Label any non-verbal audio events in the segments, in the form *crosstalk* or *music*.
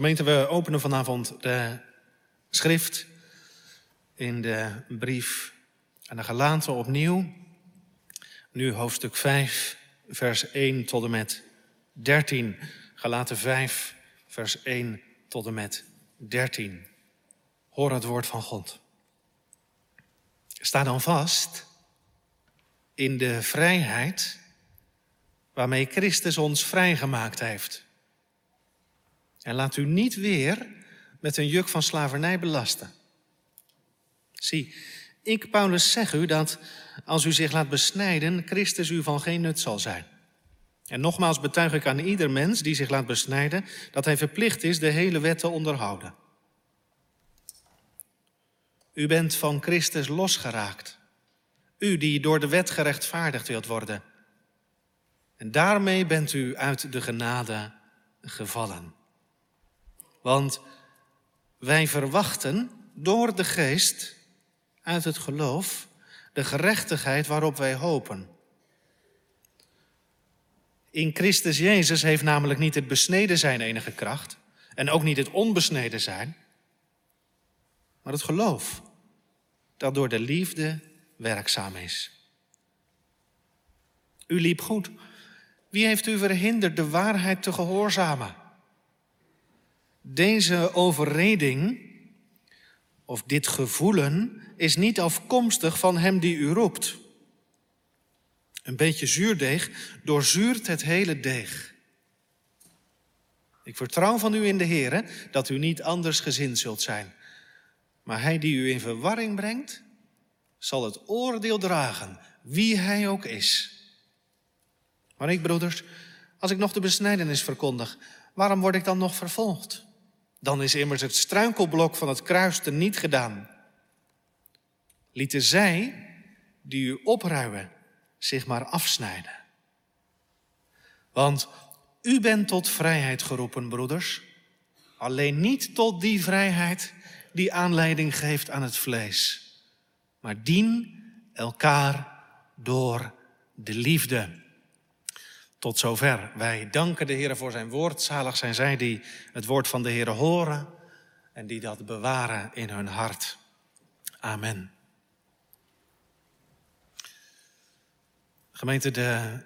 Gemeente, we openen vanavond de schrift in de brief aan de Galaten opnieuw. Nu hoofdstuk 5, vers 1 tot en met 13. Galaten 5, vers 1 tot en met 13. Hoor het woord van God. Sta dan vast in de vrijheid waarmee Christus ons vrijgemaakt heeft. En laat u niet weer met een juk van slavernij belasten. Zie, ik, Paulus, zeg u dat als u zich laat besnijden, Christus u van geen nut zal zijn. En nogmaals betuig ik aan ieder mens die zich laat besnijden dat hij verplicht is de hele wet te onderhouden. U bent van Christus losgeraakt. U die door de wet gerechtvaardigd wilt worden. En daarmee bent u uit de genade gevallen. Want wij verwachten door de geest uit het geloof de gerechtigheid waarop wij hopen. In Christus Jezus heeft namelijk niet het besneden zijn enige kracht en ook niet het onbesneden zijn, maar het geloof dat door de liefde werkzaam is. U liep goed. Wie heeft u verhinderd de waarheid te gehoorzamen? Deze overreding of dit gevoelen is niet afkomstig van hem die u roept. Een beetje zuurdeeg doorzuurt het hele deeg. Ik vertrouw van u in de Heer dat u niet anders gezind zult zijn. Maar hij die u in verwarring brengt, zal het oordeel dragen, wie hij ook is. Maar ik, broeders, als ik nog de besnijdenis verkondig, waarom word ik dan nog vervolgd? Dan is immers het struikelblok van het kruis er niet gedaan. Lieten zij, die u opruimen, zich maar afsnijden. Want u bent tot vrijheid geroepen, broeders. Alleen niet tot die vrijheid die aanleiding geeft aan het vlees. Maar dien elkaar door de liefde. Tot zover. Wij danken de Heer voor zijn woord. Zalig zijn zij die het woord van de Heer horen en die dat bewaren in hun hart. Amen. Gemeente, de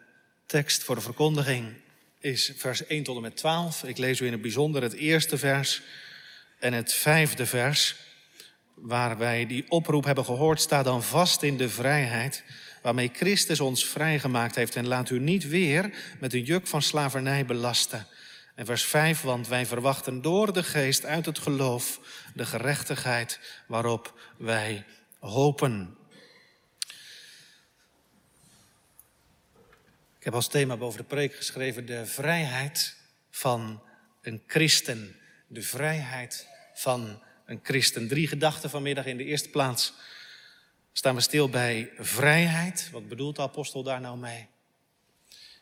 tekst voor de verkondiging is vers 1 tot en met 12. Ik lees u in het bijzonder het eerste vers en het vijfde vers. Waar wij die oproep hebben gehoord, sta dan vast in de vrijheid waarmee Christus ons vrijgemaakt heeft. En laat u niet weer met een juk van slavernij belasten. En vers 5, want wij verwachten door de geest uit het geloof de gerechtigheid waarop wij hopen. Ik heb als thema boven de preek geschreven de vrijheid van een christen. De vrijheid van een christen. Drie gedachten vanmiddag in de eerste plaats staan we stil bij vrijheid. Wat bedoelt de apostel daar nou mee?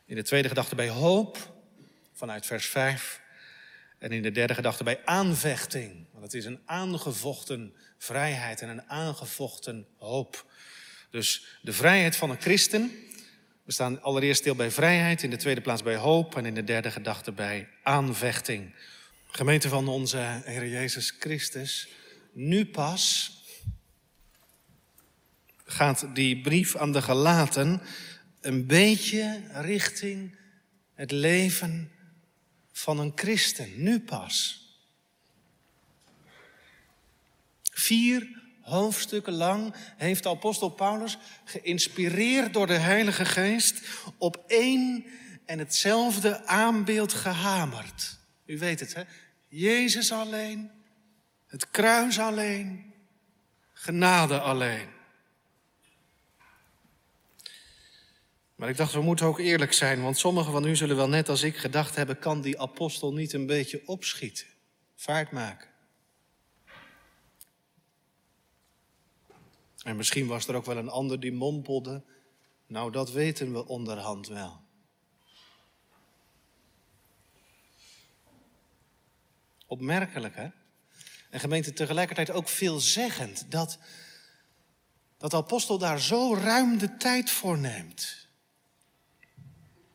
In de tweede gedachte bij hoop, vanuit vers 5. En in de derde gedachte bij aanvechting. Want het is een aangevochten vrijheid en een aangevochten hoop. Dus de vrijheid van een christen. We staan allereerst stil bij vrijheid, in de tweede plaats bij hoop en in de derde gedachte bij aanvechting. Gemeente van onze Heer Jezus Christus, nu pas gaat die brief aan de Galaten een beetje richting het leven van een christen, nu pas. Vier hoofdstukken lang heeft de apostel Paulus, geïnspireerd door de Heilige Geest, op één en hetzelfde aanbeeld gehamerd. U weet het, hè? Jezus alleen, het kruis alleen, genade alleen. Maar ik dacht, we moeten ook eerlijk zijn, want sommigen van u zullen wel net als ik gedacht hebben, kan die apostel niet een beetje opschieten, vaart maken? En misschien was er ook wel een ander die mompelde, nou dat weten we onderhand wel. Opmerkelijk, hè? En gemeente tegelijkertijd ook veelzeggend dat, dat de apostel daar zo ruim de tijd voor neemt.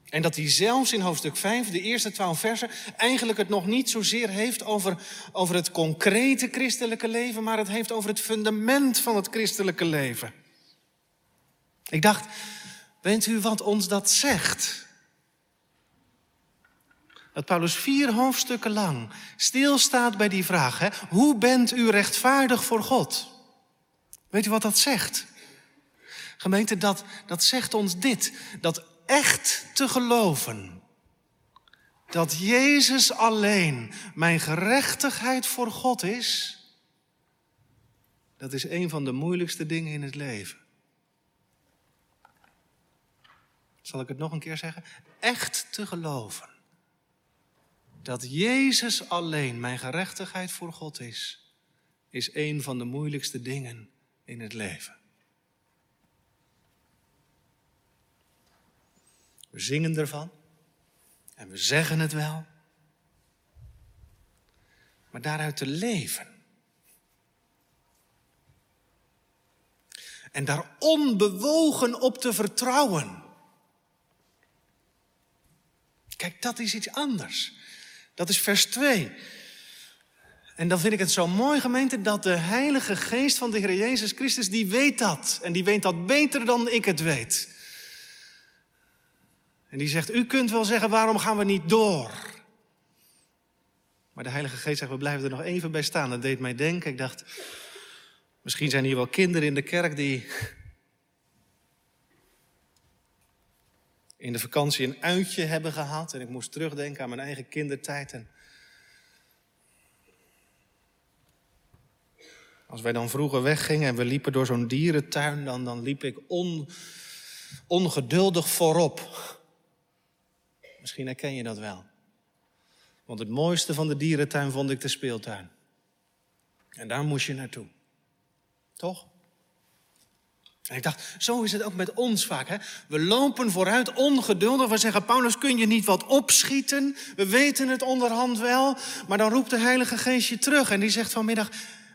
En dat hij zelfs in hoofdstuk 5, de eerste twaalf versen, eigenlijk het nog niet zozeer heeft over, over het concrete christelijke leven, maar het heeft over het fundament van het christelijke leven. Ik dacht, weet u wat ons dat zegt? Dat Paulus vier hoofdstukken lang stilstaat bij die vraag: hè? hoe bent u rechtvaardig voor God? Weet u wat dat zegt? Gemeente, dat, dat zegt ons dit: dat echt te geloven dat Jezus alleen mijn gerechtigheid voor God is, dat is een van de moeilijkste dingen in het leven. Zal ik het nog een keer zeggen? Echt te geloven dat Jezus alleen mijn gerechtigheid voor God is, is een van de moeilijkste dingen in het leven. We zingen ervan en we zeggen het wel. Maar daaruit te leven. En daar onbewogen op te vertrouwen. Kijk, dat is iets anders. Dat is vers 2. En dan vind ik het zo mooi, gemeente, dat de Heilige Geest van de Heer Jezus Christus, die weet dat. En die weet dat beter dan ik het weet. En die zegt, u kunt wel zeggen, waarom gaan we niet door? Maar de Heilige Geest zegt, we blijven er nog even bij staan. Dat deed mij denken, ik dacht, misschien zijn hier wel kinderen in de kerk die in de vakantie een uitje hebben gehad. En ik moest terugdenken aan mijn eigen kindertijd. En als wij dan vroeger weggingen en we liepen door zo'n dierentuin, dan, dan liep ik on, ongeduldig voorop. Misschien herken je dat wel. Want het mooiste van de dierentuin vond ik de speeltuin. En daar moest je naartoe. Toch? En ik dacht, zo is het ook met ons vaak. Hè? We lopen vooruit ongeduldig. We zeggen, Paulus, kun je niet wat opschieten? We weten het onderhand wel. Maar dan roept de Heilige Geest je terug en die zegt vanmiddag,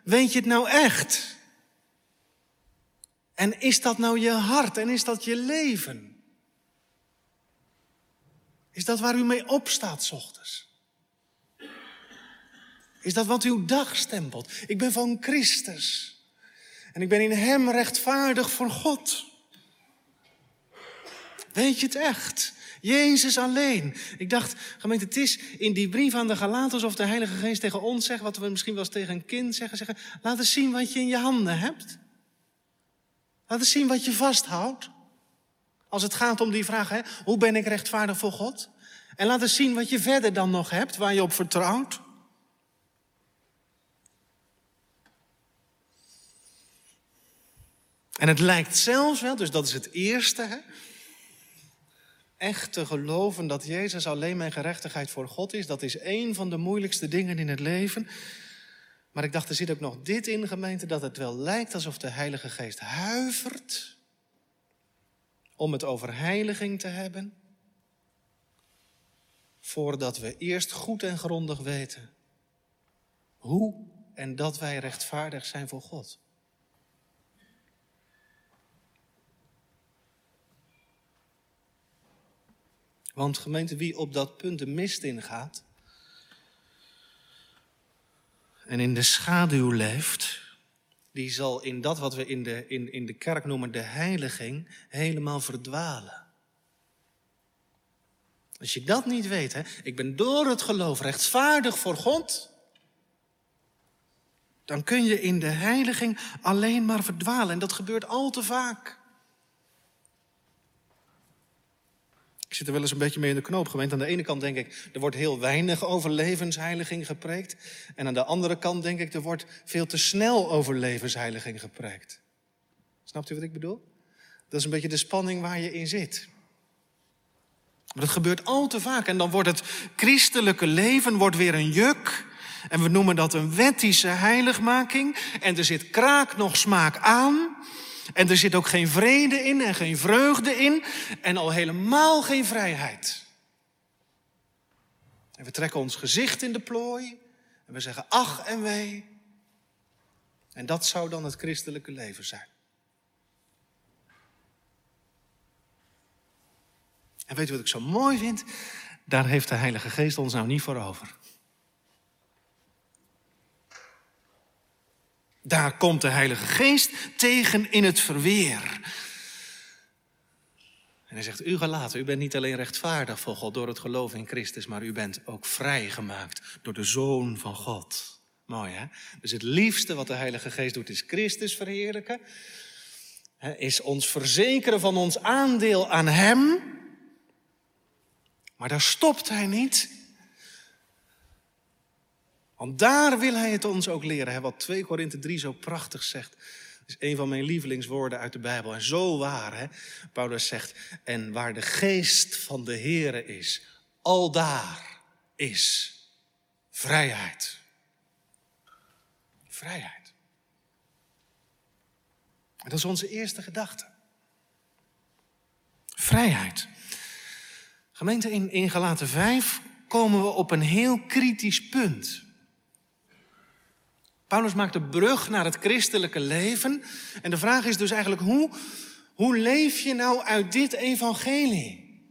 weet je het nou echt? En is dat nou je hart en is dat je leven? Is dat waar u mee opstaat s ochtends? Is dat wat uw dag stempelt? Ik ben van Christus. En ik ben in Hem rechtvaardig voor God. Weet je het echt? Jezus alleen. Ik dacht, gemeente, het is in die brief aan de Galaters of de Heilige Geest tegen ons zegt, wat we misschien wel eens tegen een kind zeggen, zeggen, laat eens zien wat je in je handen hebt. Laat eens zien wat je vasthoudt. Als het gaat om die vraag, hè, hoe ben ik rechtvaardig voor God? En laat eens zien wat je verder dan nog hebt, waar je op vertrouwt. En het lijkt zelfs wel, dus dat is het eerste, hè, echt te geloven dat Jezus alleen mijn gerechtigheid voor God is, dat is een van de moeilijkste dingen in het leven. Maar ik dacht, er zit ook nog dit in, gemeente, dat het wel lijkt alsof de Heilige Geest huivert om het over heiliging te hebben, voordat we eerst goed en grondig weten hoe en dat wij rechtvaardig zijn voor God. Want gemeente, wie op dat punt de mist ingaat en in de schaduw leeft, die zal in dat wat we in de, in, in de kerk noemen de heiliging helemaal verdwalen. Als je dat niet weet, hè, ik ben door het geloof rechtvaardig voor God, dan kun je in de heiliging alleen maar verdwalen. En dat gebeurt al te vaak. Ik zit er wel eens een beetje mee in de knoop gemeend. Aan de ene kant denk ik, er wordt heel weinig over levensheiliging gepreekt. En aan de andere kant denk ik, er wordt veel te snel over levensheiliging gepreekt. Snapt u wat ik bedoel? Dat is een beetje de spanning waar je in zit. Maar dat gebeurt al te vaak. En dan wordt het christelijke leven wordt weer een juk. En we noemen dat een wettische heiligmaking. En er zit kraak nog smaak aan. En er zit ook geen vrede in en geen vreugde in en al helemaal geen vrijheid. En we trekken ons gezicht in de plooi en we zeggen ach en wee. En dat zou dan het christelijke leven zijn. En weet u wat ik zo mooi vind? Daar heeft de Heilige Geest ons nou niet voor over. Daar komt de Heilige Geest tegen in het verweer. En hij zegt, u gelaten, u bent niet alleen rechtvaardig voor God door het geloof in Christus, maar u bent ook vrijgemaakt door de Zoon van God. Mooi hè? Dus het liefste wat de Heilige Geest doet is Christus verheerlijken. Is ons verzekeren van ons aandeel aan Hem. Maar daar stopt Hij niet. Want daar wil Hij het ons ook leren. Wat 2 Korinthe 3 zo prachtig zegt is een van mijn lievelingswoorden uit de Bijbel. En zo waar, hè? Paulus zegt, en waar de geest van de Here is, al daar is vrijheid. Vrijheid. Dat is onze eerste gedachte. Vrijheid. Gemeente, in, in Galaten 5 komen we op een heel kritisch punt. Paulus maakt de brug naar het christelijke leven. En de vraag is dus eigenlijk, hoe, hoe leef je nou uit dit evangelie?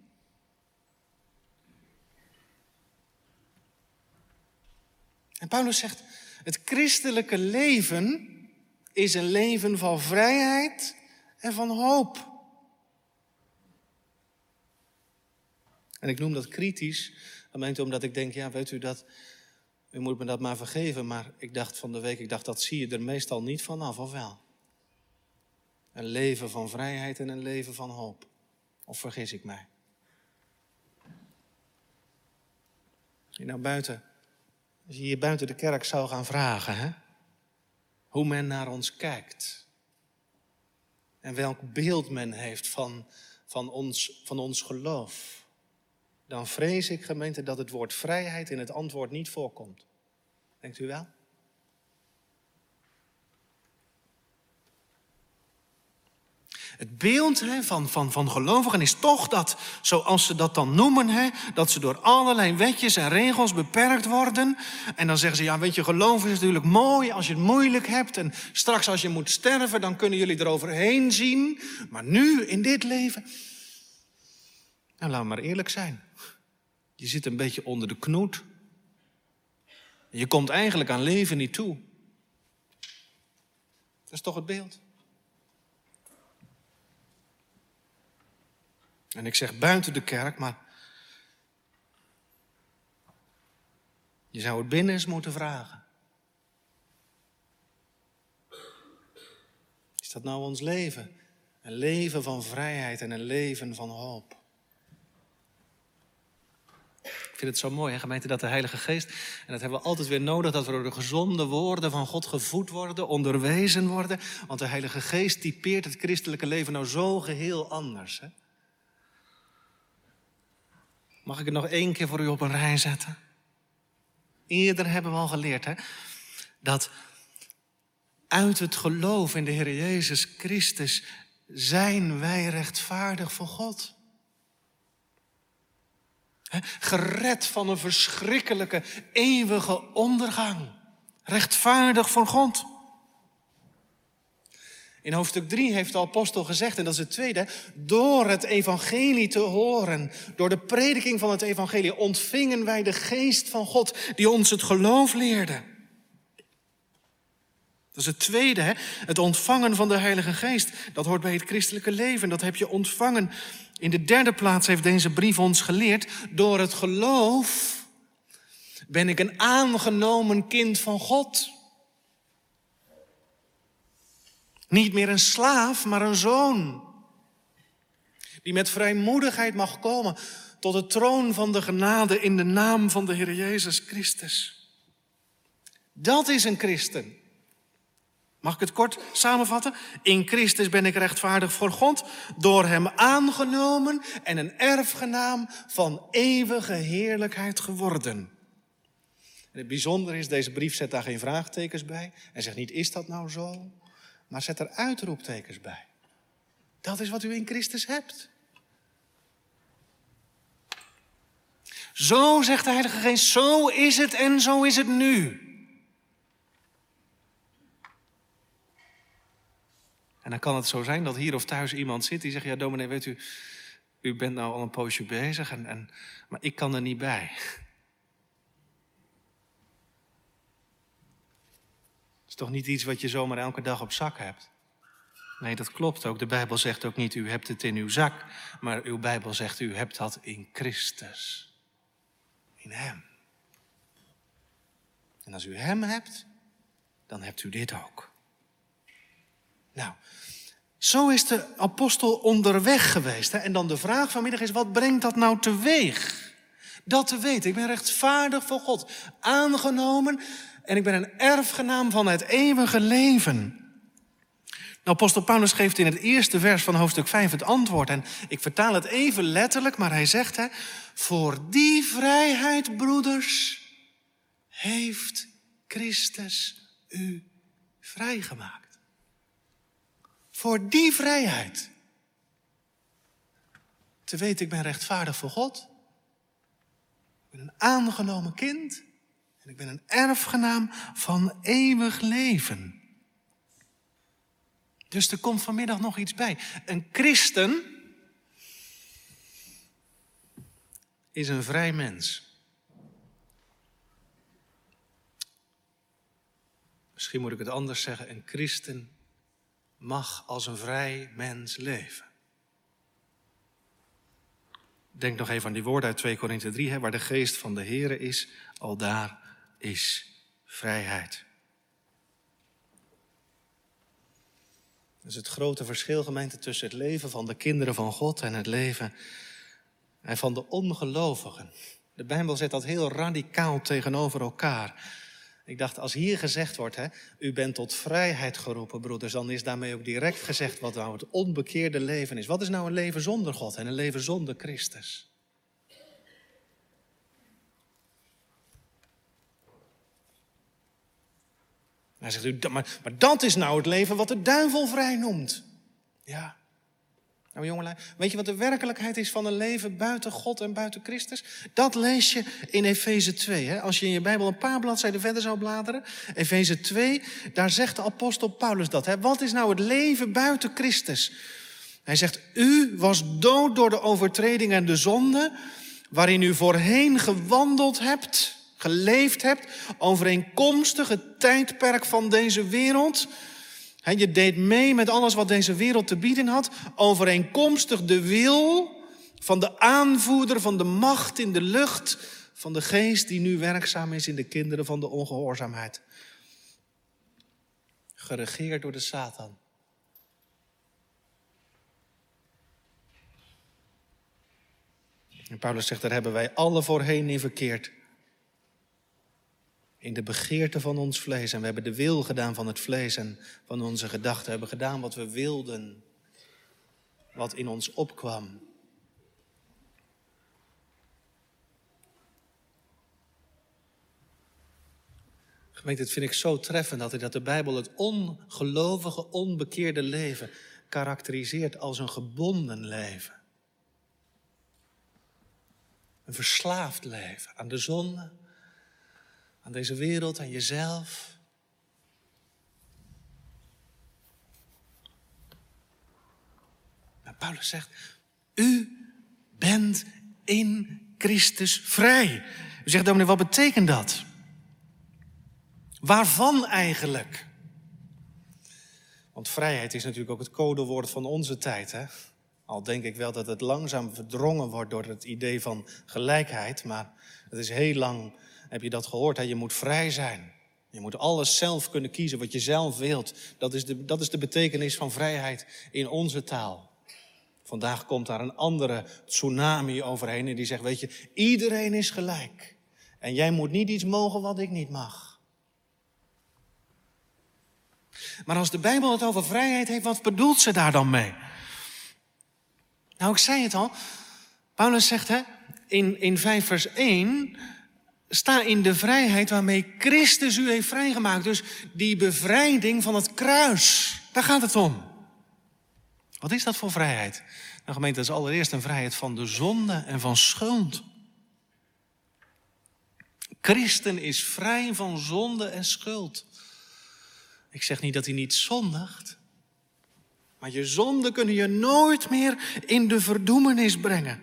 En Paulus zegt, het christelijke leven is een leven van vrijheid en van hoop. En ik noem dat kritisch, omdat ik denk, ja, weet u dat u moet me dat maar vergeven, maar ik dacht van de week, ik dacht dat zie je er meestal niet vanaf, of wel? Een leven van vrijheid en een leven van hoop. Of vergis ik mij? Als je nou buiten, als je hier buiten de kerk zou gaan vragen, hè? hoe men naar ons kijkt. En welk beeld men heeft van, van, ons, van ons geloof dan vrees ik, gemeente, dat het woord vrijheid in het antwoord niet voorkomt. Denkt u wel? Het beeld hè, van, van, van gelovigen is toch dat, zoals ze dat dan noemen, hè, dat ze door allerlei wetjes en regels beperkt worden. En dan zeggen ze, ja weet je, geloven is natuurlijk mooi als je het moeilijk hebt. En straks als je moet sterven, dan kunnen jullie eroverheen zien. Maar nu, in dit leven, nou we maar eerlijk zijn. Je zit een beetje onder de knoet. Je komt eigenlijk aan leven niet toe. Dat is toch het beeld? En ik zeg buiten de kerk, maar je zou het binnen eens moeten vragen. Is dat nou ons leven? Een leven van vrijheid en een leven van hoop. Ik vind het zo mooi, hè, gemeente, dat de Heilige Geest, en dat hebben we altijd weer nodig, dat we door de gezonde woorden van God gevoed worden, onderwezen worden. Want de Heilige Geest typeert het christelijke leven nou zo geheel anders. Hè? Mag ik het nog één keer voor u op een rij zetten? Eerder hebben we al geleerd hè, dat uit het geloof in de Heer Jezus Christus zijn wij rechtvaardig voor God. Gered van een verschrikkelijke, eeuwige ondergang. Rechtvaardig voor God. In hoofdstuk 3 heeft de apostel gezegd, en dat is het tweede, door het evangelie te horen, door de prediking van het evangelie, ontvingen wij de geest van God die ons het geloof leerde. Dat is het tweede, het ontvangen van de Heilige Geest. Dat hoort bij het christelijke leven, dat heb je ontvangen in de derde plaats heeft deze brief ons geleerd, door het geloof ben ik een aangenomen kind van God. Niet meer een slaaf, maar een zoon. Die met vrijmoedigheid mag komen tot de troon van de genade in de naam van de Heer Jezus Christus. Dat is een christen. Mag ik het kort samenvatten? In Christus ben ik rechtvaardig voor God, door Hem aangenomen en een erfgenaam van eeuwige heerlijkheid geworden. En het bijzondere is, deze brief zet daar geen vraagtekens bij en zegt niet, is dat nou zo? Maar zet er uitroeptekens bij. Dat is wat u in Christus hebt. Zo zegt de Heilige Geest, zo is het en zo is het nu. Dan kan het zo zijn dat hier of thuis iemand zit die zegt: Ja, dominee, weet u, u bent nou al een poosje bezig, en, en, maar ik kan er niet bij. Het *laughs* is toch niet iets wat je zomaar elke dag op zak hebt? Nee, dat klopt ook. De Bijbel zegt ook niet, u hebt het in uw zak, maar uw Bijbel zegt, u hebt dat in Christus. In Hem. En als u Hem hebt, dan hebt u dit ook. Nou, zo is de apostel onderweg geweest. Hè? En dan de vraag vanmiddag is, wat brengt dat nou teweeg? Dat te weten, ik ben rechtvaardig voor God, aangenomen en ik ben een erfgenaam van het eeuwige leven. Nou, apostel Paulus geeft in het eerste vers van hoofdstuk 5 het antwoord. En ik vertaal het even letterlijk, maar hij zegt, hè, voor die vrijheid, broeders, heeft Christus u vrijgemaakt. Voor die vrijheid. Te weten, ik ben rechtvaardig voor God. Ik ben een aangenomen kind. En ik ben een erfgenaam van eeuwig leven. Dus er komt vanmiddag nog iets bij. Een christen is een vrij mens. Misschien moet ik het anders zeggen. Een christen mag als een vrij mens leven. Denk nog even aan die woorden uit 2 Korinthe 3, hè, waar de geest van de Here is, al daar is vrijheid. Dat is het grote verschil, gemeente, tussen het leven van de kinderen van God en het leven van de ongelovigen. De Bijbel zet dat heel radicaal tegenover elkaar. Ik dacht, als hier gezegd wordt, hè, u bent tot vrijheid geroepen, broeders, dan is daarmee ook direct gezegd wat nou het onbekeerde leven is. Wat is nou een leven zonder God en een leven zonder Christus? Hij zegt, u, maar, maar dat is nou het leven wat de duivel vrij noemt. Ja. Nou jongelui, weet je wat de werkelijkheid is van een leven buiten God en buiten Christus? Dat lees je in Efeze 2. Hè? Als je in je Bijbel een paar bladzijden verder zou bladeren. Efeze 2, daar zegt de apostel Paulus dat. Hè? Wat is nou het leven buiten Christus? Hij zegt, u was dood door de overtreding en de zonde, waarin u voorheen gewandeld hebt geleefd hebt, overeenkomstig het tijdperk van deze wereld. Je deed mee met alles wat deze wereld te bieden had, overeenkomstig de wil van de aanvoerder van de macht in de lucht, van de geest die nu werkzaam is in de kinderen van de ongehoorzaamheid. Geregeerd door de Satan. En Paulus zegt, daar hebben wij alle voorheen in verkeerd in de begeerte van ons vlees. En we hebben de wil gedaan van het vlees en van onze gedachten. We hebben gedaan wat we wilden, wat in ons opkwam. Gemeente, het vind ik zo treffend dat, dat de Bijbel het ongelovige, onbekeerde leven karakteriseert als een gebonden leven. Een verslaafd leven aan de zonde, aan deze wereld, aan jezelf. Maar Paulus zegt, u bent in Christus vrij. U zegt, dominee, wat betekent dat? Waarvan eigenlijk? Want vrijheid is natuurlijk ook het codewoord van onze tijd. Hè? Al denk ik wel dat het langzaam verdrongen wordt door het idee van gelijkheid. Maar het is heel lang heb je dat gehoord? Hè? Je moet vrij zijn. Je moet alles zelf kunnen kiezen wat je zelf wilt. Dat is, de, dat is de betekenis van vrijheid in onze taal. Vandaag komt daar een andere tsunami overheen en die zegt, weet je, iedereen is gelijk. En jij moet niet iets mogen wat ik niet mag. Maar als de Bijbel het over vrijheid heeft, wat bedoelt ze daar dan mee? Nou, ik zei het al. Paulus zegt hè, in, in 5 vers 1, Sta in de vrijheid waarmee Christus u heeft vrijgemaakt. Dus die bevrijding van het kruis, daar gaat het om. Wat is dat voor vrijheid? Nou gemeente, dat is allereerst een vrijheid van de zonde en van schuld. Christen is vrij van zonde en schuld. Ik zeg niet dat hij niet zondigt. Maar je zonden kunnen je nooit meer in de verdoemenis brengen.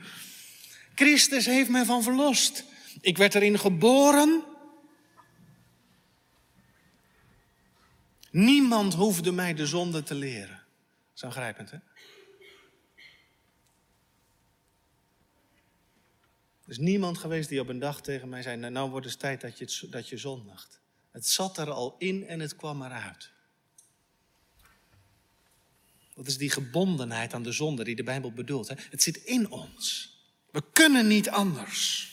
Christus heeft mij van verlost. Ik werd erin geboren. Niemand hoefde mij de zonde te leren. Zo aangrijpend, hè? Er is niemand geweest die op een dag tegen mij zei: Nou, nou wordt het tijd dat je, dat je zondigt. Het zat er al in en het kwam eruit. Dat is die gebondenheid aan de zonde die de Bijbel bedoelt. Hè? Het zit in ons. We kunnen niet anders.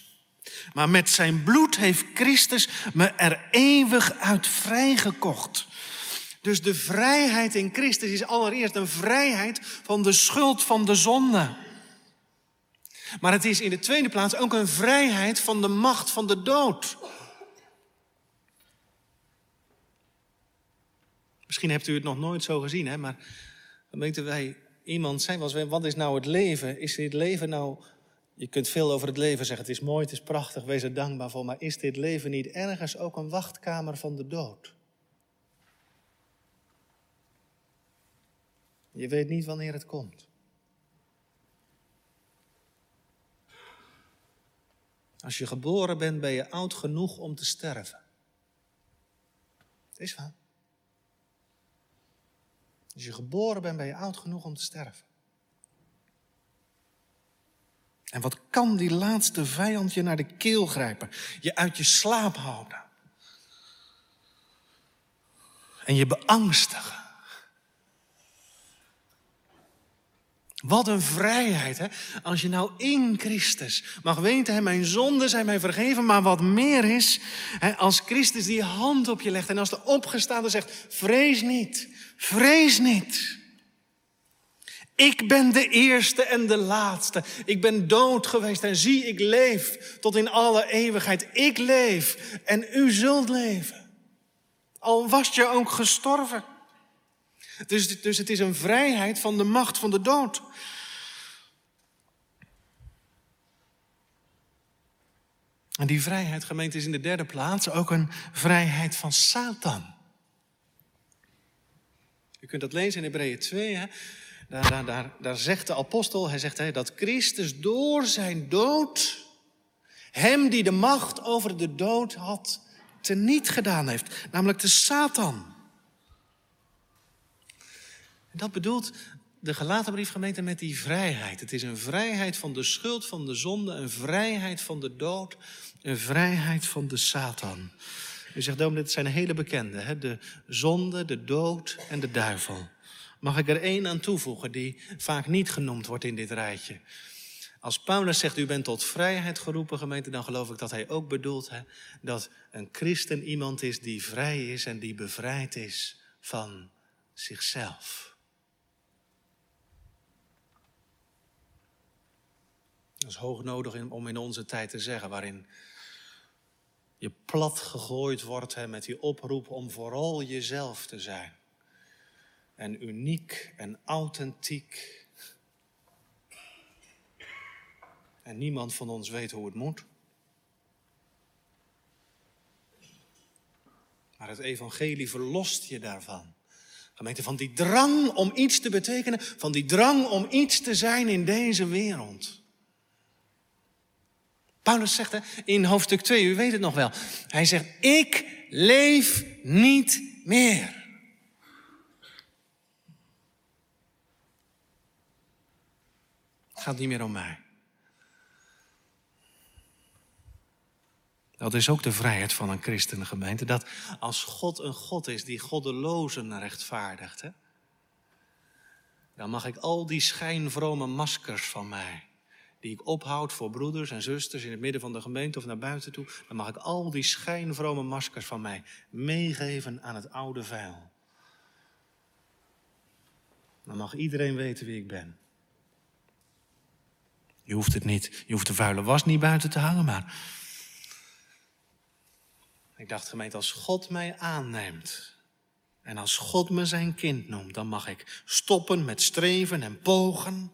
Maar met zijn bloed heeft Christus me er eeuwig uit vrijgekocht. Dus de vrijheid in Christus is allereerst een vrijheid van de schuld van de zonde. Maar het is in de tweede plaats ook een vrijheid van de macht van de dood. Misschien hebt u het nog nooit zo gezien, hè? maar dan weten wij, iemand zei eens, wat is nou het leven? Is dit leven nou, je kunt veel over het leven zeggen, het is mooi, het is prachtig, wees er dankbaar voor, maar is dit leven niet ergens ook een wachtkamer van de dood? Je weet niet wanneer het komt. Als je geboren bent, ben je oud genoeg om te sterven. Is waar. Als je geboren bent, ben je oud genoeg om te sterven. En wat kan die laatste vijand je naar de keel grijpen? Je uit je slaap houden. En je beangstigen. Wat een vrijheid, hè? Als je nou in Christus mag weten, hè, mijn zonden zijn mij vergeven, maar wat meer is, hè, als Christus die hand op je legt en als de opgestaande zegt, vrees niet, vrees niet. Ik ben de eerste en de laatste. Ik ben dood geweest en zie, ik leef tot in alle eeuwigheid. Ik leef en u zult leven. Al was je ook gestorven. Dus, dus het is een vrijheid van de macht van de dood. En die vrijheid, gemeente, is in de derde plaats ook een vrijheid van Satan. U kunt dat lezen in Hebreeën 2. Hè? Daar, daar, daar, zegt de apostel, hij zegt dat Christus door zijn dood hem die de macht over de dood had, teniet gedaan heeft. Namelijk de Satan. En dat bedoelt de gelaten briefgemeente met die vrijheid. Het is een vrijheid van de schuld, van de zonde, een vrijheid van de dood, een vrijheid van de Satan. U zegt, dit zijn hele bekende. Hè? De zonde, de dood en de duivel. Mag ik er één aan toevoegen die vaak niet genoemd wordt in dit rijtje? Als Paulus zegt, u bent tot vrijheid geroepen, gemeente, dan geloof ik dat hij ook bedoelt hè, dat een christen iemand is die vrij is en die bevrijd is van zichzelf. Dat is hoog nodig om in onze tijd te zeggen, waarin je plat gegooid wordt hè, met die oproep om vooral jezelf te zijn. En uniek en authentiek. En niemand van ons weet hoe het moet. Maar het evangelie verlost je daarvan. Gemeente, van die drang om iets te betekenen, van die drang om iets te zijn in deze wereld. Paulus zegt in hoofdstuk 2, u weet het nog wel. Hij zegt, ik leef niet meer. Gaat niet meer om mij. Dat is ook de vrijheid van een christengemeente. Dat als God een God is die goddelozen rechtvaardigt, hè, dan mag ik al die schijnvrome maskers van mij die ik ophoud voor broeders en zusters in het midden van de gemeente of naar buiten toe, dan mag ik al die schijnvrome maskers van mij meegeven aan het oude vuil. Dan mag iedereen weten wie ik ben. Je hoeft het niet, je hoeft de vuile was niet buiten te hangen, maar. Ik dacht, gemeente, als God mij aanneemt en als God me zijn kind noemt, dan mag ik stoppen met streven en pogen.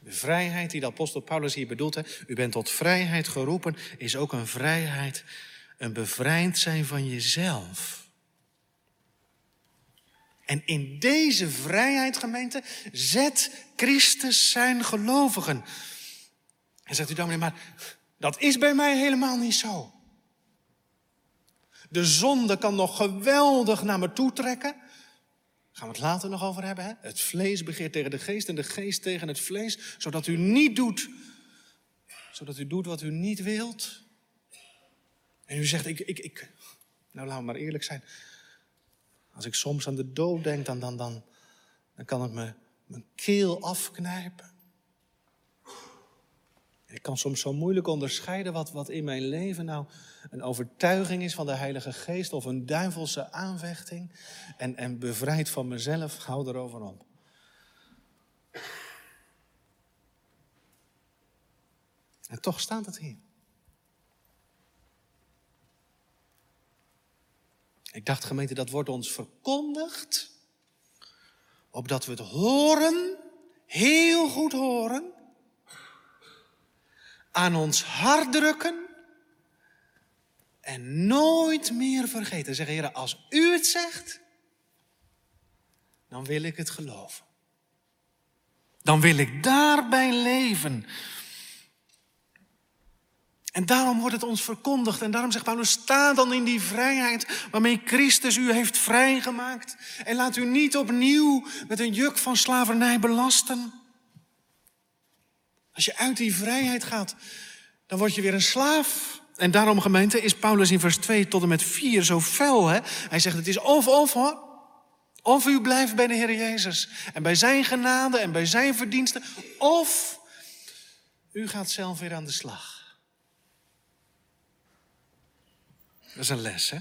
De vrijheid die de apostel Paulus hier bedoelt, hè, u bent tot vrijheid geroepen, is ook een vrijheid, een bevrijd zijn van jezelf. En in deze vrijheid, gemeente, zet Christus zijn gelovigen. En zegt u dan, maar dat is bij mij helemaal niet zo. De zonde kan nog geweldig naar me toe trekken. Gaan we het later nog over hebben. Hè? Het vlees begeert tegen de geest en de geest tegen het vlees. Zodat u niet doet. Zodat u doet wat u niet wilt. En u zegt, ik, ik, ik. Nou, laten we maar eerlijk zijn. Als ik soms aan de dood denk, dan, dan, dan, dan kan het me mijn keel afknijpen. Ik kan soms zo moeilijk onderscheiden wat, wat in mijn leven nou een overtuiging is van de Heilige Geest of een duivelse aanvechting. En, en bevrijd van mezelf, hou erover op. En toch staat het hier. Ik dacht, gemeente, dat wordt ons verkondigd. Opdat we het horen, heel goed horen. Aan ons hart drukken. En nooit meer vergeten. Zeggen, heren, als u het zegt, dan wil ik het geloven. Dan wil ik daarbij leven. En daarom wordt het ons verkondigd. En daarom zegt Paulus, sta dan in die vrijheid waarmee Christus u heeft vrijgemaakt. En laat u niet opnieuw met een juk van slavernij belasten. Als je uit die vrijheid gaat, dan word je weer een slaaf. En daarom, gemeente, is Paulus in vers 2 tot en met 4 zo fel. Hè? Hij zegt, het is of, of hoor. Of u blijft bij de Heer Jezus en bij zijn genade en bij zijn verdiensten. Of u gaat zelf weer aan de slag. Dat is een les, hè?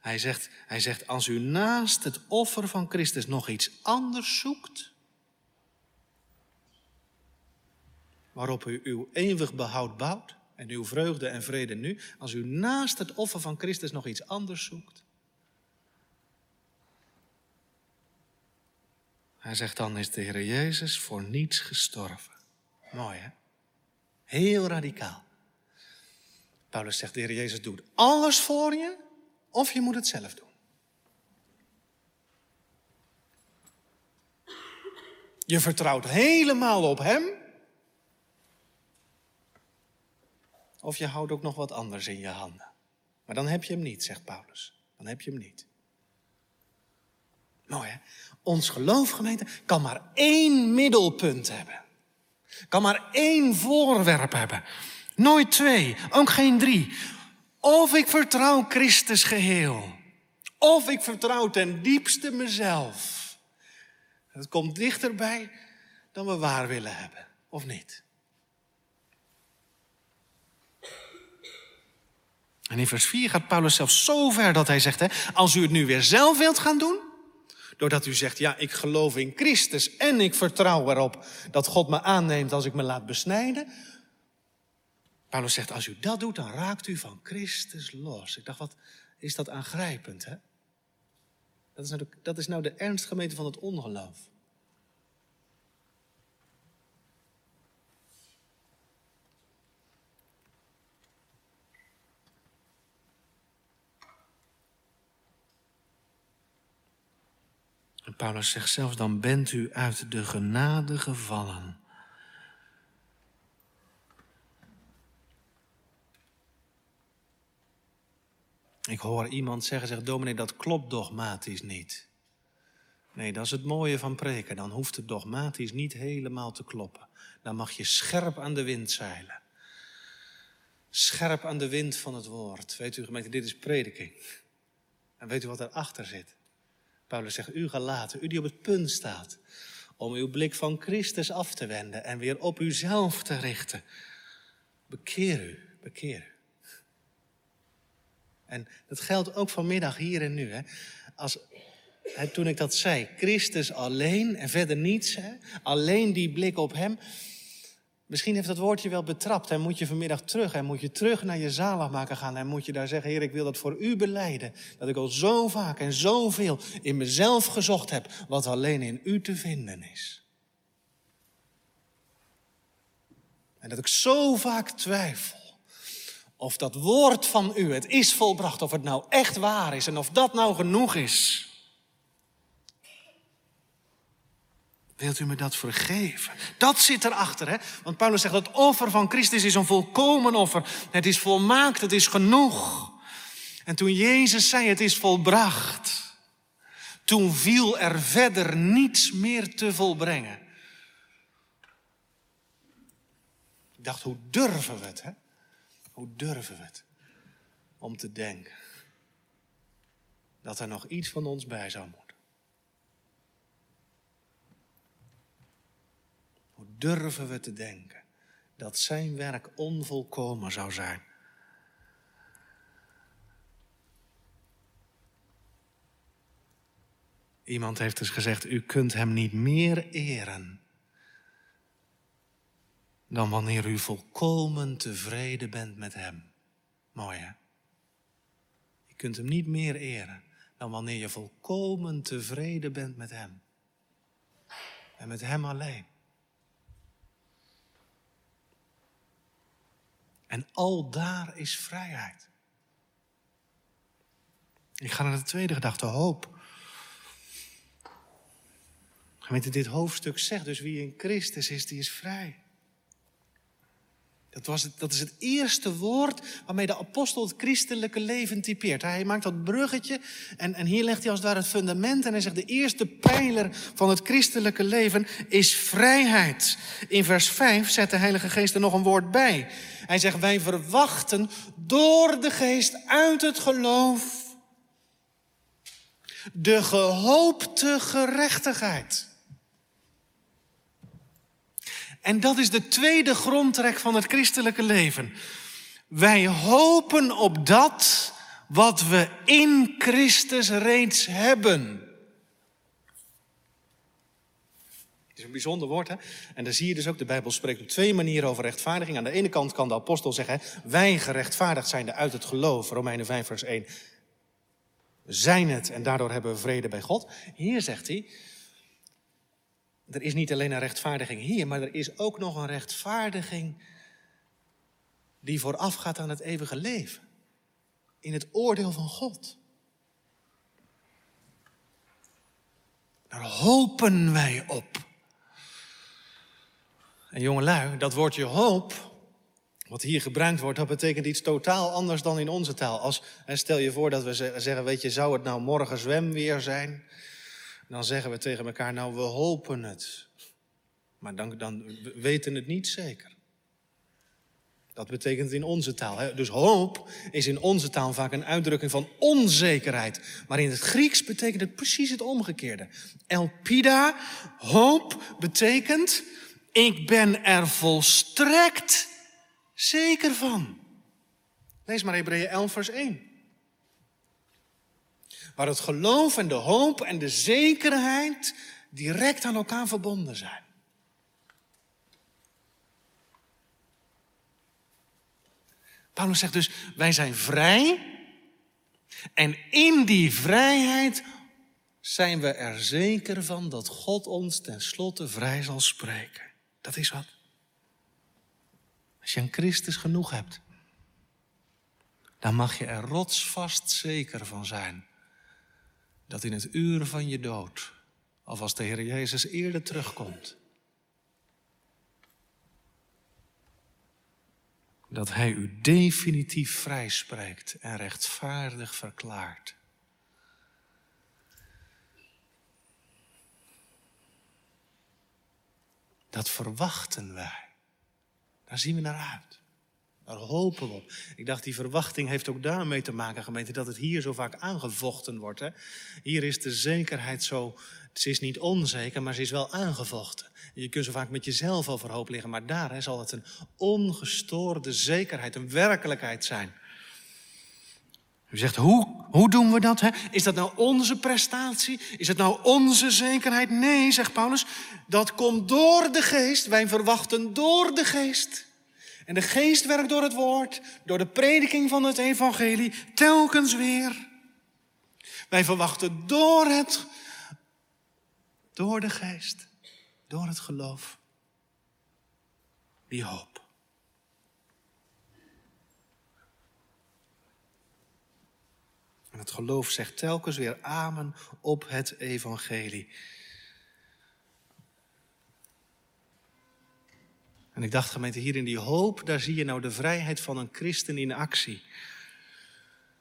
Hij zegt, hij zegt, als u naast het offer van Christus nog iets anders zoekt, waarop u uw eeuwig behoud bouwt en uw vreugde en vrede nu, als u naast het offer van Christus nog iets anders zoekt, hij zegt dan is de Heer Jezus voor niets gestorven. Mooi hè? Heel radicaal. Paulus zegt, de Heer Jezus doet alles voor je, of je moet het zelf doen. Je vertrouwt helemaal op Hem, of je houdt ook nog wat anders in je handen. Maar dan heb je Hem niet, zegt Paulus. Dan heb je Hem niet. Mooi hè? Ons geloof, gemeente, kan maar één middelpunt hebben. Kan maar één voorwerp hebben. Nooit twee, ook geen drie. Of ik vertrouw Christus geheel, of ik vertrouw ten diepste mezelf. Het komt dichterbij dan we waar willen hebben, of niet? En in vers 4 gaat Paulus zelfs zo ver dat hij zegt: hè, als u het nu weer zelf wilt gaan doen, doordat u zegt: ja, ik geloof in Christus en ik vertrouw erop dat God me aanneemt als ik me laat besnijden, Paulus zegt, als u dat doet, dan raakt u van Christus los. Ik dacht, wat is dat aangrijpend, hè? Dat is nou de, dat is nou de ernst gemeten van het ongeloof. En Paulus zegt zelfs, dan bent u uit de genade gevallen. Ik hoor iemand zeggen, zegt dominee, dat klopt dogmatisch niet. Nee, dat is het mooie van preken. Dan hoeft het dogmatisch niet helemaal te kloppen. Dan mag je scherp aan de wind zeilen. Scherp aan de wind van het woord. Weet u gemeente, dit is prediking. En weet u wat erachter zit? Paulus zegt, u gelaten, u die op het punt staat om uw blik van Christus af te wenden en weer op uzelf te richten. Bekeer u, bekeer u. En dat geldt ook vanmiddag hier en nu. Hè. Als, hè, toen ik dat zei, Christus alleen en verder niets, hè, alleen die blik op Hem. Misschien heeft dat woordje wel betrapt en moet je vanmiddag terug en moet je terug naar je zaligmaker gaan en moet je daar zeggen, Heer, ik wil dat voor u beleiden. Dat ik al zo vaak en zoveel in mezelf gezocht heb, wat alleen in u te vinden is. En dat ik zo vaak twijfel of dat woord van u, het is volbracht, of het nou echt waar is en of dat nou genoeg is. Wilt u me dat vergeven? Dat zit erachter, hè? Want Paulus zegt het offer van Christus is een volkomen offer. Het is volmaakt, het is genoeg. En toen Jezus zei, het is volbracht, toen viel er verder niets meer te volbrengen. Ik dacht, hoe durven we het, hè? Hoe durven we het om te denken dat er nog iets van ons bij zou moeten? Hoe durven we te denken dat zijn werk onvolkomen zou zijn? Iemand heeft dus gezegd: U kunt hem niet meer eren dan wanneer u volkomen tevreden bent met hem. Mooi hè? Je kunt hem niet meer eren dan wanneer je volkomen tevreden bent met hem. En met hem alleen. En al daar is vrijheid. Ik ga naar de tweede gedachte, hoop. Gemeente, dit hoofdstuk zegt dus wie in Christus is, die is vrij. Dat, was het, dat is het eerste woord waarmee de apostel het christelijke leven typeert. Hij maakt dat bruggetje en, en hier legt hij als het ware het fundament. En hij zegt de eerste pijler van het christelijke leven is vrijheid. In vers 5 zet de Heilige Geest er nog een woord bij. Hij zegt wij verwachten door de geest uit het geloof de gehoopte gerechtigheid. En dat is de tweede grondtrek van het christelijke leven. Wij hopen op dat wat we in Christus reeds hebben. Het is een bijzonder woord, hè? En dan zie je dus ook, de Bijbel spreekt op twee manieren over rechtvaardiging. Aan de ene kant kan de apostel zeggen, wij gerechtvaardigd zijn uit het geloof, Romeinen 5 vers 1. We zijn het en daardoor hebben we vrede bij God. Hier zegt hij, er is niet alleen een rechtvaardiging hier, maar er is ook nog een rechtvaardiging die voorafgaat aan het eeuwige leven. In het oordeel van God. Daar hopen wij op. En jongelui, dat woordje hoop, wat hier gebruikt wordt, dat betekent iets totaal anders dan in onze taal. Als, stel je voor dat we zeggen, weet je, zou het nou morgen zwemweer zijn? Dan zeggen we tegen elkaar, nou we hopen het. Maar dan, dan we weten het niet zeker. Dat betekent in onze taal. Hè? Dus hoop is in onze taal vaak een uitdrukking van onzekerheid. Maar in het Grieks betekent het precies het omgekeerde. Elpida, hoop, betekent ik ben er volstrekt zeker van. Lees maar Hebreeën 11 vers 1. Waar het geloof en de hoop en de zekerheid direct aan elkaar verbonden zijn. Paulus zegt dus, wij zijn vrij en in die vrijheid zijn we er zeker van dat God ons tenslotte vrij zal spreken. Dat is wat. Als je een Christus genoeg hebt, dan mag je er rotsvast zeker van zijn dat in het uur van je dood, of als de Heer Jezus eerder terugkomt, dat Hij u definitief vrijspreekt en rechtvaardig verklaart. Dat verwachten wij. Daar zien we naar uit. Daar hopen we op. Ik dacht, die verwachting heeft ook daarmee te maken, gemeente, dat het hier zo vaak aangevochten wordt. Hè? Hier is de zekerheid zo, ze is niet onzeker, maar ze is wel aangevochten. Je kunt zo vaak met jezelf over hoop liggen, maar daar hè, zal het een ongestoorde zekerheid, een werkelijkheid zijn. U zegt, hoe, hoe doen we dat? Hè? Is dat nou onze prestatie? Is het nou onze zekerheid? Nee, zegt Paulus, dat komt door de geest. Wij verwachten door de geest. En de geest werkt door het woord, door de prediking van het evangelie, telkens weer. Wij verwachten door het, door de geest, door het geloof, die hoop. En het geloof zegt telkens weer amen op het evangelie. En ik dacht, gemeente, hier in die hoop, daar zie je nou de vrijheid van een christen in actie.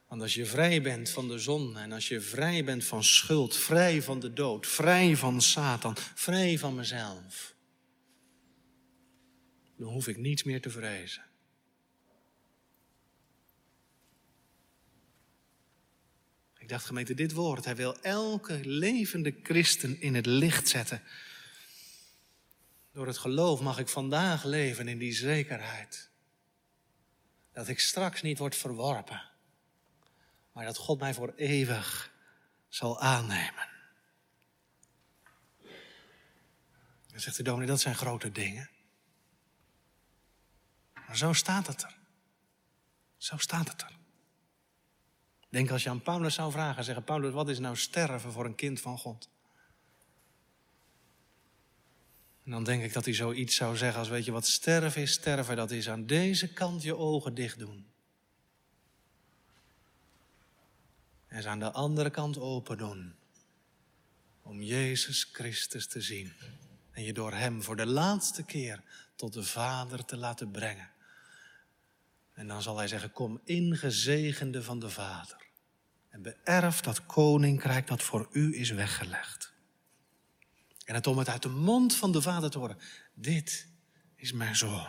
Want als je vrij bent van de zon en als je vrij bent van schuld, vrij van de dood, vrij van Satan, vrij van mezelf, dan hoef ik niets meer te vrezen. Ik dacht, gemeente, dit woord, hij wil elke levende christen in het licht zetten. Door het geloof mag ik vandaag leven in die zekerheid. Dat ik straks niet word verworpen maar dat God mij voor eeuwig zal aannemen. Dan zegt de dominee, dat zijn grote dingen. Maar zo staat het er. Zo staat het er. Denk als je aan Paulus zou vragen, zeggen Paulus, wat is nou sterven voor een kind van God? En dan denk ik dat hij zoiets zou zeggen als, weet je wat sterven is? Sterven, dat is aan deze kant je ogen dicht doen. en ze aan de andere kant open doen. Om Jezus Christus te zien. En je door Hem voor de laatste keer tot de Vader te laten brengen. En dan zal Hij zeggen, kom ingezegende van de Vader. En beërf dat koninkrijk dat voor u is weggelegd. En het om het uit de mond van de Vader te horen. Dit is mijn zoon.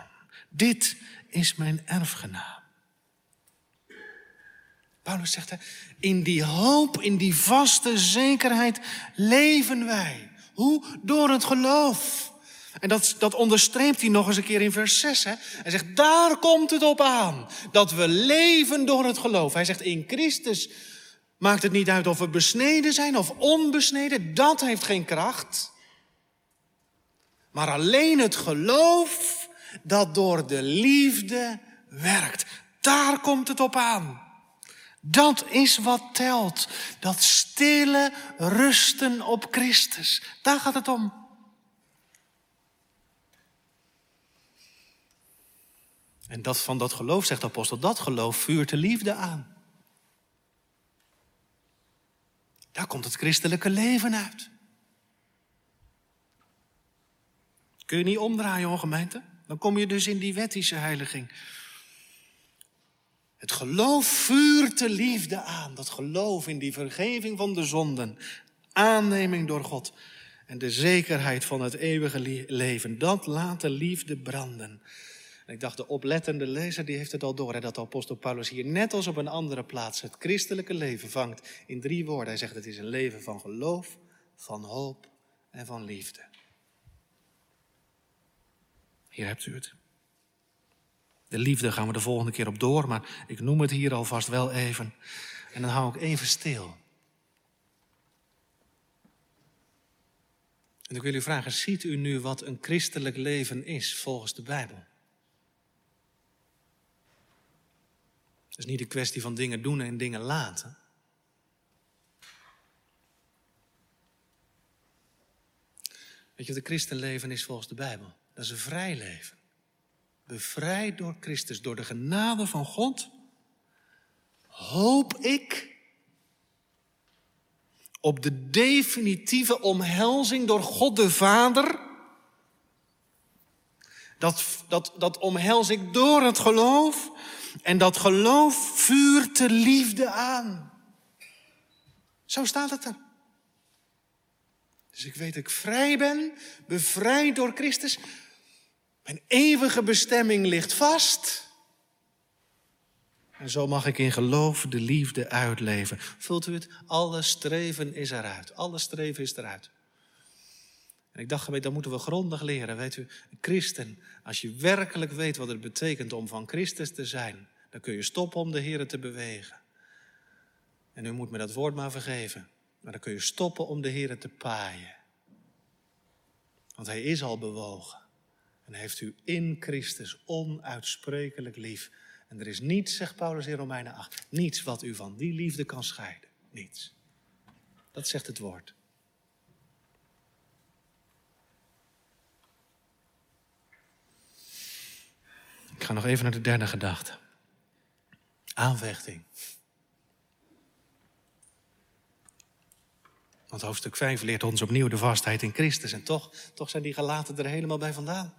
Dit is mijn erfgenaam. Paulus zegt, in die hoop, in die vaste zekerheid leven wij. Hoe? Door het geloof. En dat, dat onderstreept hij nog eens een keer in vers 6. Hè? Hij zegt, daar komt het op aan. Dat we leven door het geloof. Hij zegt, in Christus maakt het niet uit of we besneden zijn of onbesneden. Dat heeft geen kracht. Maar alleen het geloof dat door de liefde werkt. Daar komt het op aan. Dat is wat telt. Dat stille rusten op Christus. Daar gaat het om. En dat van dat geloof, zegt de apostel, dat geloof vuurt de liefde aan. Daar komt het christelijke leven uit. Kun je niet omdraaien, hoor gemeente? Dan kom je dus in die wettische heiliging. Het geloof vuurt de liefde aan. Dat geloof in die vergeving van de zonden. Aanneming door God. En de zekerheid van het eeuwige leven. Dat laat de liefde branden. En ik dacht, de oplettende lezer die heeft het al door. Hè, dat de apostel Paulus hier net als op een andere plaats het christelijke leven vangt in drie woorden. Hij zegt het is een leven van geloof, van hoop en van liefde. Hier hebt u het. De liefde gaan we de volgende keer op door, maar ik noem het hier alvast wel even. En dan hou ik even stil. En ik wil u vragen, ziet u nu wat een christelijk leven is volgens de Bijbel? Het is niet een kwestie van dingen doen en dingen laten. Weet je een christenleven is volgens de Bijbel? Dat is een vrij leven bevrijd door Christus, door de genade van God, hoop ik op de definitieve omhelzing door God de Vader. Dat, dat, dat omhels ik door het geloof. En dat geloof vuurt de liefde aan. Zo staat het er. Dus ik weet dat ik vrij ben, bevrijd door Christus. Mijn eeuwige bestemming ligt vast. En zo mag ik in geloof de liefde uitleven. Vult u het? Alle streven is eruit. Alle streven is eruit. En ik dacht, dan moeten we grondig leren. Weet u, christen, als je werkelijk weet wat het betekent om van Christus te zijn, dan kun je stoppen om de Heer te bewegen. En u moet me dat woord maar vergeven. Maar dan kun je stoppen om de Heer te paaien. Want Hij is al bewogen en heeft u in Christus onuitsprekelijk lief. En er is niets, zegt Paulus in Romeinen 8, niets wat u van die liefde kan scheiden. Niets. Dat zegt het woord. Ik ga nog even naar de derde gedachte. Aanvechting. Want hoofdstuk 5 leert ons opnieuw de vastheid in Christus. En toch, toch zijn die gelaten er helemaal bij vandaan.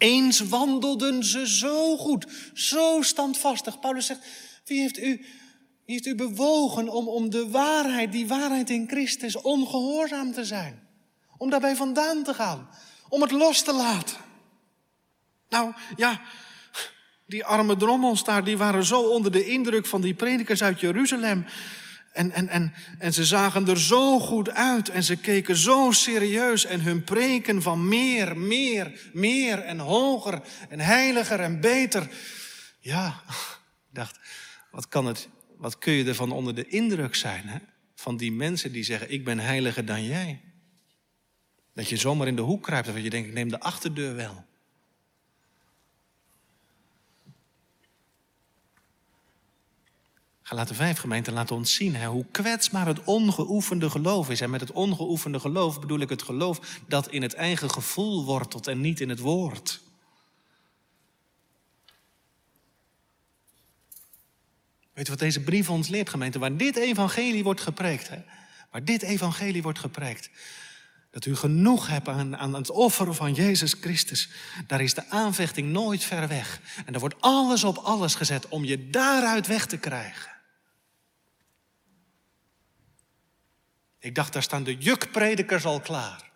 Eens wandelden ze zo goed, zo standvastig. Paulus zegt, wie heeft u, wie heeft u bewogen om, om de waarheid, die waarheid in Christus, ongehoorzaam te zijn? Om daarbij vandaan te gaan, om het los te laten. Nou ja, die arme drommels daar, die waren zo onder de indruk van die predikers uit Jeruzalem. En, en, en, en ze zagen er zo goed uit en ze keken zo serieus en hun preken van meer, meer, meer en hoger en heiliger en beter. Ja, ik dacht, wat, kan het, wat kun je ervan onder de indruk zijn hè? van die mensen die zeggen, ik ben heiliger dan jij. Dat je zomaar in de hoek kruipt dat je denkt, ik neem de achterdeur wel. Galaten vijf gemeente laten ons zien hè, hoe kwetsbaar het ongeoefende geloof is. En met het ongeoefende geloof bedoel ik het geloof dat in het eigen gevoel wortelt en niet in het woord. Weet je wat deze brief ons leert, gemeente? Waar dit evangelie wordt gepreekt, hè? waar dit evangelie wordt gepreekt, dat u genoeg hebt aan, aan het offeren van Jezus Christus, daar is de aanvechting nooit ver weg. En er wordt alles op alles gezet om je daaruit weg te krijgen. Ik dacht, daar staan de jukpredikers al klaar.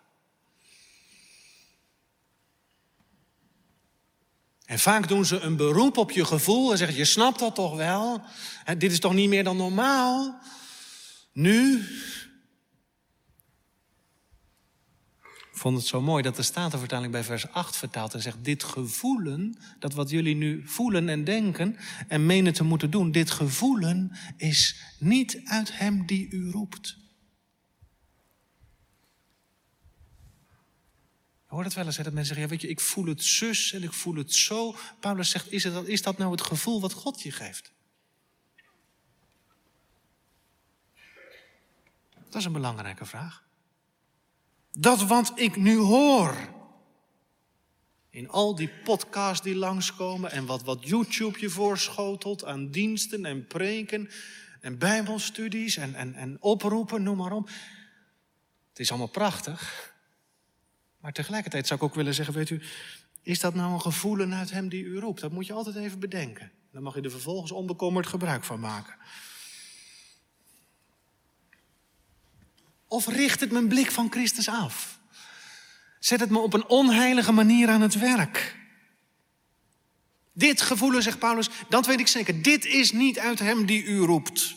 En vaak doen ze een beroep op je gevoel en zeggen: Je snapt dat toch wel? dit is toch niet meer dan normaal? Nu? Ik vond het zo mooi dat de Statenvertaling bij vers 8 vertaalt en zegt: Dit gevoelen, dat wat jullie nu voelen en denken en menen te moeten doen, dit gevoelen is niet uit Hem die u roept. Hoor het wel eens, hè, dat mensen zeggen, ja, weet je, ik voel het zus en ik voel het zo. Paulus zegt, is, het, is dat nou het gevoel wat God je geeft? Dat is een belangrijke vraag. Dat wat ik nu hoor, in al die podcasts die langskomen en wat, wat YouTube je voorschotelt aan diensten en preken en bijbelstudies en, en, en oproepen, noem maar op. Het is allemaal prachtig. Maar tegelijkertijd zou ik ook willen zeggen, weet u, is dat nou een gevoelen uit hem die u roept? Dat moet je altijd even bedenken. Dan mag je er vervolgens onbekommerd gebruik van maken. Of richt het mijn blik van Christus af? Zet het me op een onheilige manier aan het werk? Dit gevoelen, zegt Paulus, dat weet ik zeker. Dit is niet uit hem die u roept.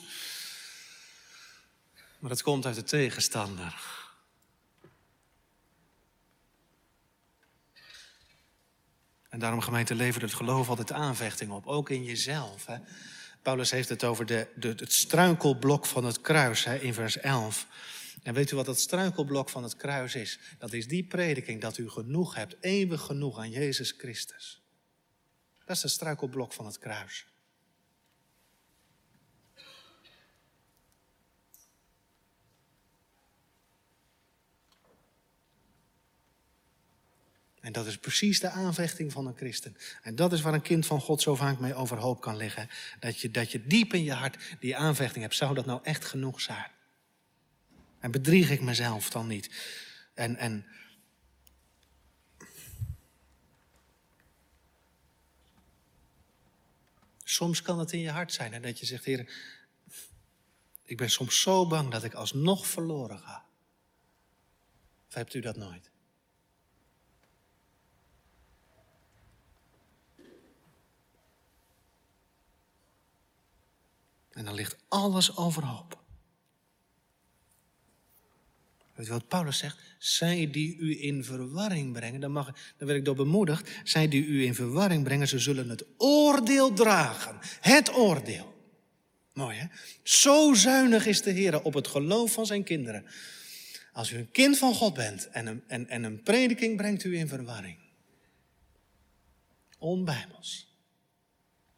Maar het komt uit de tegenstander. Daarom, gemeente, levert het geloof altijd aanvechting op, ook in jezelf. Hè? Paulus heeft het over de, de, het struikelblok van het kruis hè, in vers 11. En weet u wat dat struikelblok van het kruis is? Dat is die prediking dat u genoeg hebt, eeuwig genoeg aan Jezus Christus. Dat is het struikelblok van het kruis. En dat is precies de aanvechting van een christen. En dat is waar een kind van God zo vaak mee overhoop kan liggen. Dat je, dat je diep in je hart die aanvechting hebt. Zou dat nou echt genoeg zijn? En bedrieg ik mezelf dan niet? En, en Soms kan het in je hart zijn en dat je zegt, Heer, ik ben soms zo bang dat ik alsnog verloren ga. Of hebt u dat nooit? En dan ligt alles overhoop. Weet je wat Paulus zegt? Zij die u in verwarring brengen, dan, mag, dan werd ik door bemoedigd. Zij die u in verwarring brengen, ze zullen het oordeel dragen. Het oordeel. Mooi hè? Zo zuinig is de Heer op het geloof van zijn kinderen. Als u een kind van God bent en een, en, en een prediking brengt u in verwarring. Onbijbels.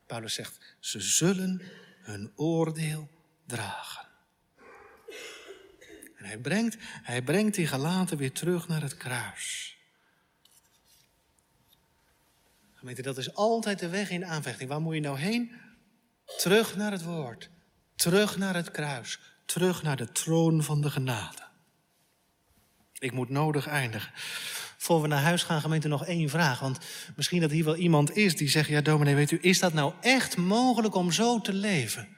Paulus zegt, ze zullen hun oordeel dragen. En hij brengt, hij brengt die gelaten weer terug naar het kruis. Gemeente, dat is altijd de weg in aanvechting. Waar moet je nou heen? Terug naar het woord. Terug naar het kruis. Terug naar de troon van de genade. Ik moet nodig eindigen. Voor we naar huis gaan, gemeente, nog één vraag. Want misschien dat hier wel iemand is die zegt: Ja, dominee, weet u, is dat nou echt mogelijk om zo te leven?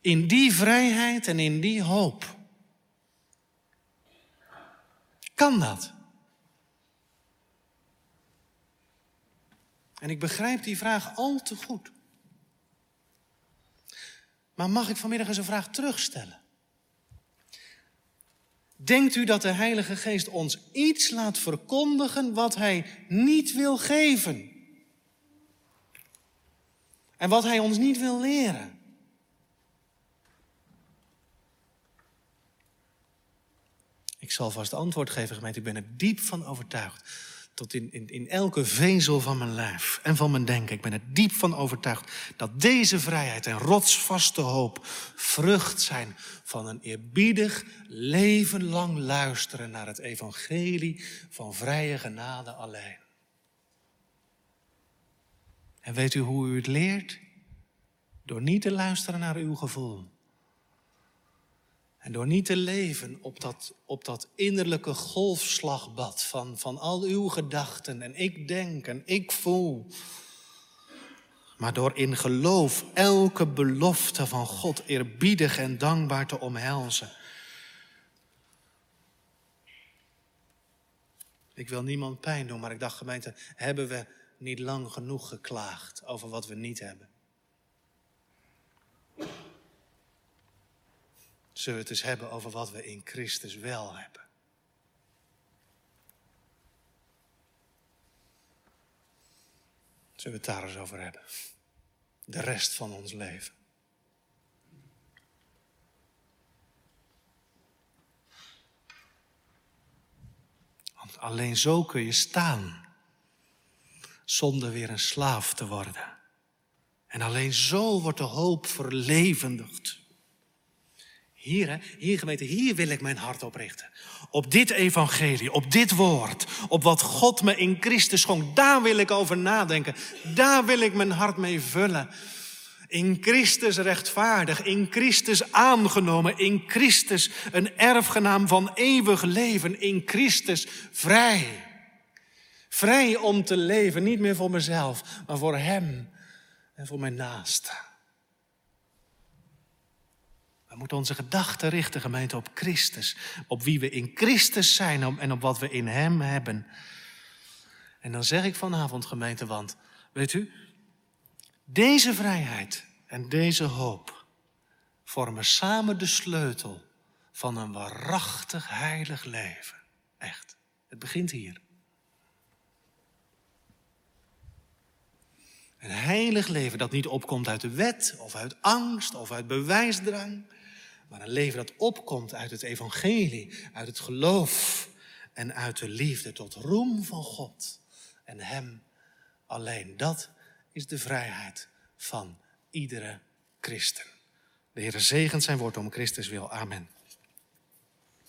In die vrijheid en in die hoop. Kan dat? En ik begrijp die vraag al te goed. Maar mag ik vanmiddag eens een vraag terugstellen? Denkt u dat de Heilige Geest ons iets laat verkondigen wat Hij niet wil geven? En wat Hij ons niet wil leren? Ik zal vast antwoord geven, gemeente. Ik ben er diep van overtuigd tot in, in, in elke vezel van mijn lijf en van mijn denken. Ik ben er diep van overtuigd dat deze vrijheid en rotsvaste hoop vrucht zijn van een eerbiedig leven lang luisteren naar het evangelie van vrije genade alleen. En weet u hoe u het leert? Door niet te luisteren naar uw gevoel. En door niet te leven op dat, op dat innerlijke golfslagbad van, van al uw gedachten en ik denk en ik voel. Maar door in geloof elke belofte van God eerbiedig en dankbaar te omhelzen. Ik wil niemand pijn doen, maar ik dacht gemeente, hebben we niet lang genoeg geklaagd over wat we niet hebben? Zullen we het eens hebben over wat we in Christus wel hebben. Zullen we het daar eens over hebben? De rest van ons leven. Want alleen zo kun je staan zonder weer een slaaf te worden. En alleen zo wordt de hoop verlevendigd. Hier, hier gemeente, hier wil ik mijn hart op richten. Op dit evangelie, op dit woord, op wat God me in Christus schonk. Daar wil ik over nadenken. Daar wil ik mijn hart mee vullen. In Christus rechtvaardig, in Christus aangenomen, in Christus een erfgenaam van eeuwig leven, in Christus vrij. Vrij om te leven, niet meer voor mezelf, maar voor Hem en voor mijn naasten. We moeten onze gedachten richten, gemeente, op Christus. Op wie we in Christus zijn en op wat we in Hem hebben. En dan zeg ik vanavond, gemeente, want weet u, deze vrijheid en deze hoop vormen samen de sleutel van een waarachtig heilig leven. Echt, het begint hier. Een heilig leven dat niet opkomt uit de wet of uit angst of uit bewijsdrang, maar een leven dat opkomt uit het evangelie, uit het geloof en uit de liefde tot roem van God en Hem alleen. Dat is de vrijheid van iedere christen. De Heer zegent zijn woord om Christus wil. Amen.